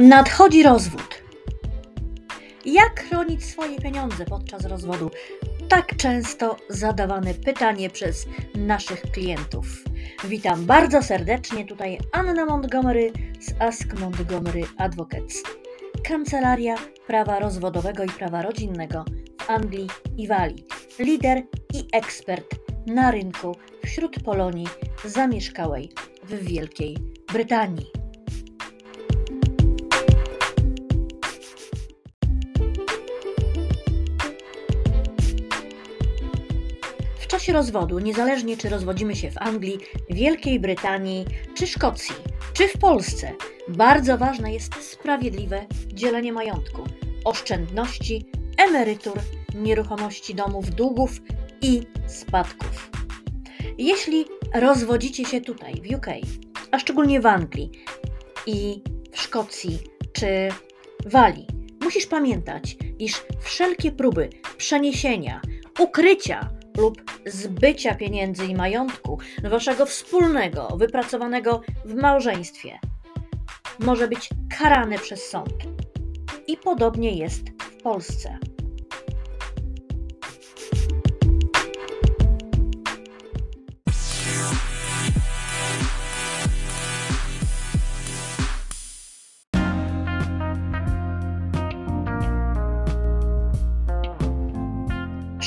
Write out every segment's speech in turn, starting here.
Nadchodzi rozwód. Jak chronić swoje pieniądze podczas rozwodu? Tak często zadawane pytanie przez naszych klientów. Witam bardzo serdecznie. Tutaj Anna Montgomery z Ask Montgomery Advocates. Kancelaria prawa rozwodowego i prawa rodzinnego w Anglii i Walii. Lider i ekspert na rynku wśród Polonii zamieszkałej w Wielkiej Brytanii. Czasie rozwodu, niezależnie czy rozwodzimy się w Anglii, Wielkiej Brytanii czy Szkocji, czy w Polsce, bardzo ważne jest sprawiedliwe dzielenie majątku, oszczędności, emerytur, nieruchomości domów, długów i spadków. Jeśli rozwodzicie się tutaj w UK, a szczególnie w Anglii i w Szkocji czy Walii, musisz pamiętać, iż wszelkie próby przeniesienia, ukrycia lub zbycia pieniędzy i majątku waszego wspólnego, wypracowanego w małżeństwie może być karane przez sąd. I podobnie jest w Polsce.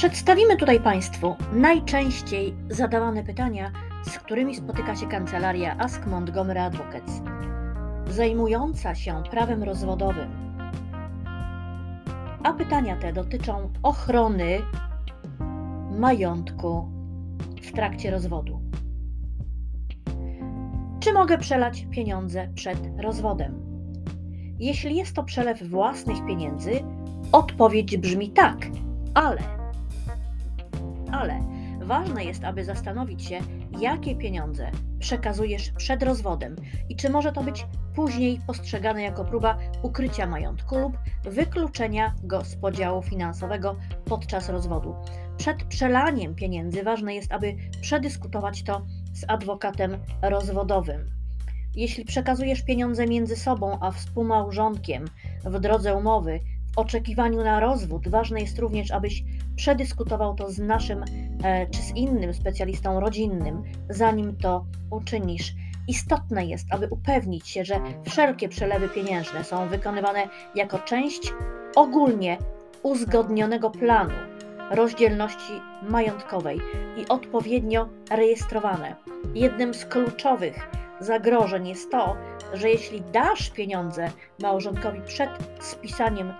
Przedstawimy tutaj Państwu najczęściej zadawane pytania, z którymi spotyka się kancelaria Ask Montgomery Advocates, zajmująca się prawem rozwodowym. A pytania te dotyczą ochrony majątku w trakcie rozwodu. Czy mogę przelać pieniądze przed rozwodem? Jeśli jest to przelew własnych pieniędzy, odpowiedź brzmi tak, ale ale ważne jest, aby zastanowić się, jakie pieniądze przekazujesz przed rozwodem i czy może to być później postrzegane jako próba ukrycia majątku lub wykluczenia go z podziału finansowego podczas rozwodu. Przed przelaniem pieniędzy ważne jest, aby przedyskutować to z adwokatem rozwodowym. Jeśli przekazujesz pieniądze między sobą a współmałżonkiem w drodze umowy, oczekiwaniu na rozwód, ważne jest również, abyś przedyskutował to z naszym e, czy z innym specjalistą rodzinnym, zanim to uczynisz. Istotne jest, aby upewnić się, że wszelkie przelewy pieniężne są wykonywane jako część ogólnie uzgodnionego planu rozdzielności majątkowej i odpowiednio rejestrowane. Jednym z kluczowych zagrożeń jest to, że jeśli dasz pieniądze małżonkowi przed spisaniem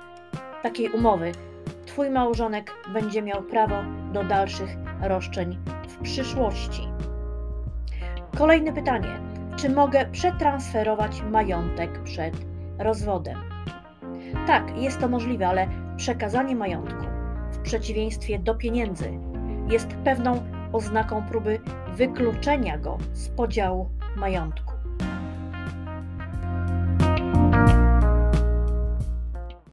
takiej umowy, Twój małżonek będzie miał prawo do dalszych roszczeń w przyszłości. Kolejne pytanie: czy mogę przetransferować majątek przed rozwodem? Tak, jest to możliwe, ale przekazanie majątku, w przeciwieństwie do pieniędzy, jest pewną oznaką próby wykluczenia go z podziału majątku.